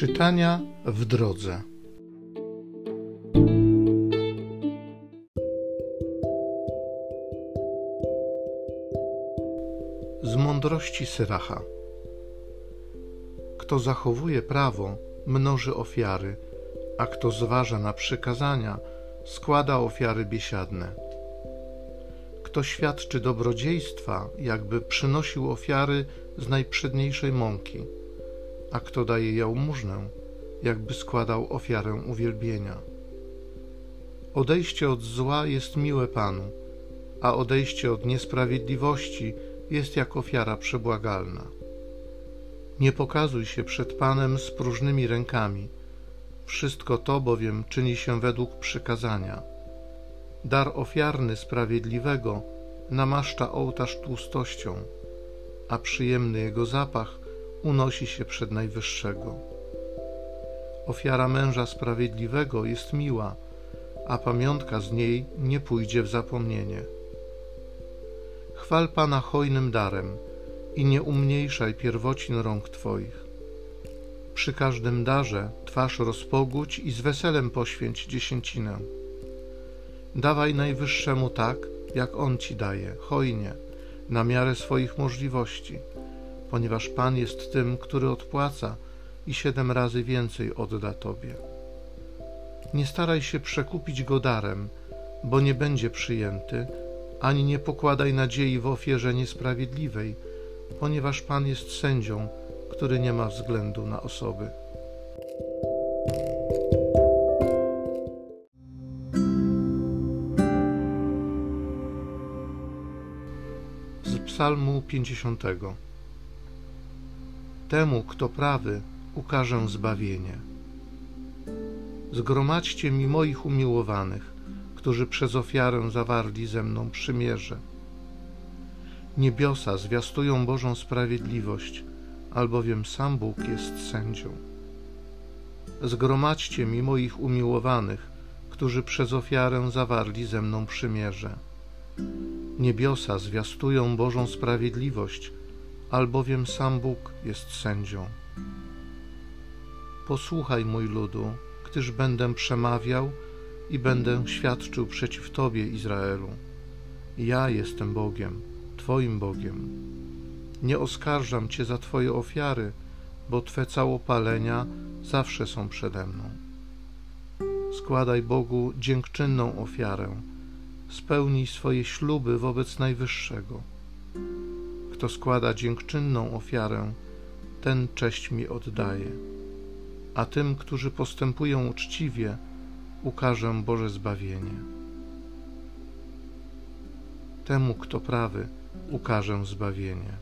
Czytania w drodze. Z mądrości Syracha. Kto zachowuje prawo, mnoży ofiary, a kto zważa na przykazania, składa ofiary biesiadne. Kto świadczy dobrodziejstwa, jakby przynosił ofiary z najprzedniejszej mąki a kto daje jałmużnę, jakby składał ofiarę uwielbienia. Odejście od zła jest miłe Panu, a odejście od niesprawiedliwości jest jak ofiara przebłagalna. Nie pokazuj się przed Panem z próżnymi rękami, wszystko to bowiem czyni się według przykazania. Dar ofiarny sprawiedliwego namaszcza ołtarz tłustością, a przyjemny jego zapach unosi się przed Najwyższego. Ofiara męża sprawiedliwego jest miła, a pamiątka z niej nie pójdzie w zapomnienie. Chwal Pana hojnym darem i nie umniejszaj pierwocin rąk Twoich. Przy każdym darze twarz rozpogódź i z weselem poświęć dziesięcinę. Dawaj Najwyższemu tak, jak On Ci daje, hojnie, na miarę swoich możliwości – ponieważ Pan jest tym, który odpłaca i siedem razy więcej odda Tobie. Nie staraj się przekupić go darem, bo nie będzie przyjęty, ani nie pokładaj nadziei w ofierze niesprawiedliwej, ponieważ Pan jest sędzią, który nie ma względu na osoby. Z Psalmu 50. Temu, kto prawy, ukażę zbawienie. Zgromadźcie mi moich umiłowanych, którzy przez ofiarę zawarli ze mną przymierze. Niebiosa zwiastują Bożą sprawiedliwość, albowiem sam Bóg jest sędzią. Zgromadźcie mi moich umiłowanych, którzy przez ofiarę zawarli ze mną przymierze. Niebiosa zwiastują Bożą sprawiedliwość, albowiem sam Bóg jest sędzią. Posłuchaj, mój ludu, gdyż będę przemawiał i będę świadczył przeciw Tobie, Izraelu. Ja jestem Bogiem, Twoim Bogiem. Nie oskarżam Cię za Twoje ofiary, bo Twe całopalenia zawsze są przede mną. Składaj Bogu dziękczynną ofiarę, spełnij swoje śluby wobec Najwyższego kto składa dziękczynną ofiarę, ten cześć mi oddaje. A tym, którzy postępują uczciwie, ukażę Boże zbawienie. Temu, kto prawy, ukażę zbawienie.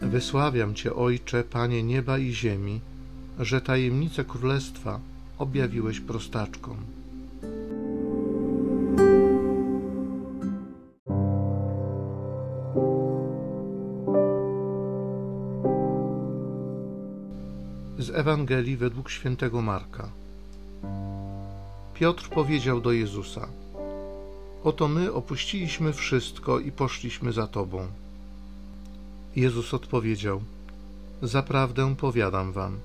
Wysławiam Cię, Ojcze, Panie nieba i ziemi, że tajemnice królestwa objawiłeś prostaczkom. Z Ewangelii według świętego Marka. Piotr powiedział do Jezusa: Oto my opuściliśmy wszystko i poszliśmy za Tobą. Jezus odpowiedział: Zaprawdę powiadam Wam,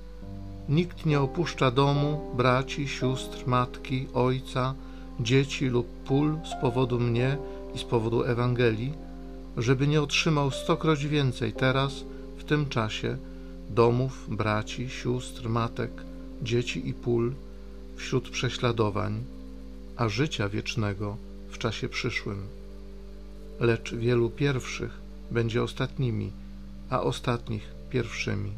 Nikt nie opuszcza domu, braci, sióstr, matki, ojca, dzieci lub pól z powodu mnie i z powodu Ewangelii, żeby nie otrzymał stokroć więcej teraz, w tym czasie, domów, braci, sióstr, matek, dzieci i pól wśród prześladowań, a życia wiecznego w czasie przyszłym. Lecz wielu pierwszych będzie ostatnimi, a ostatnich pierwszymi.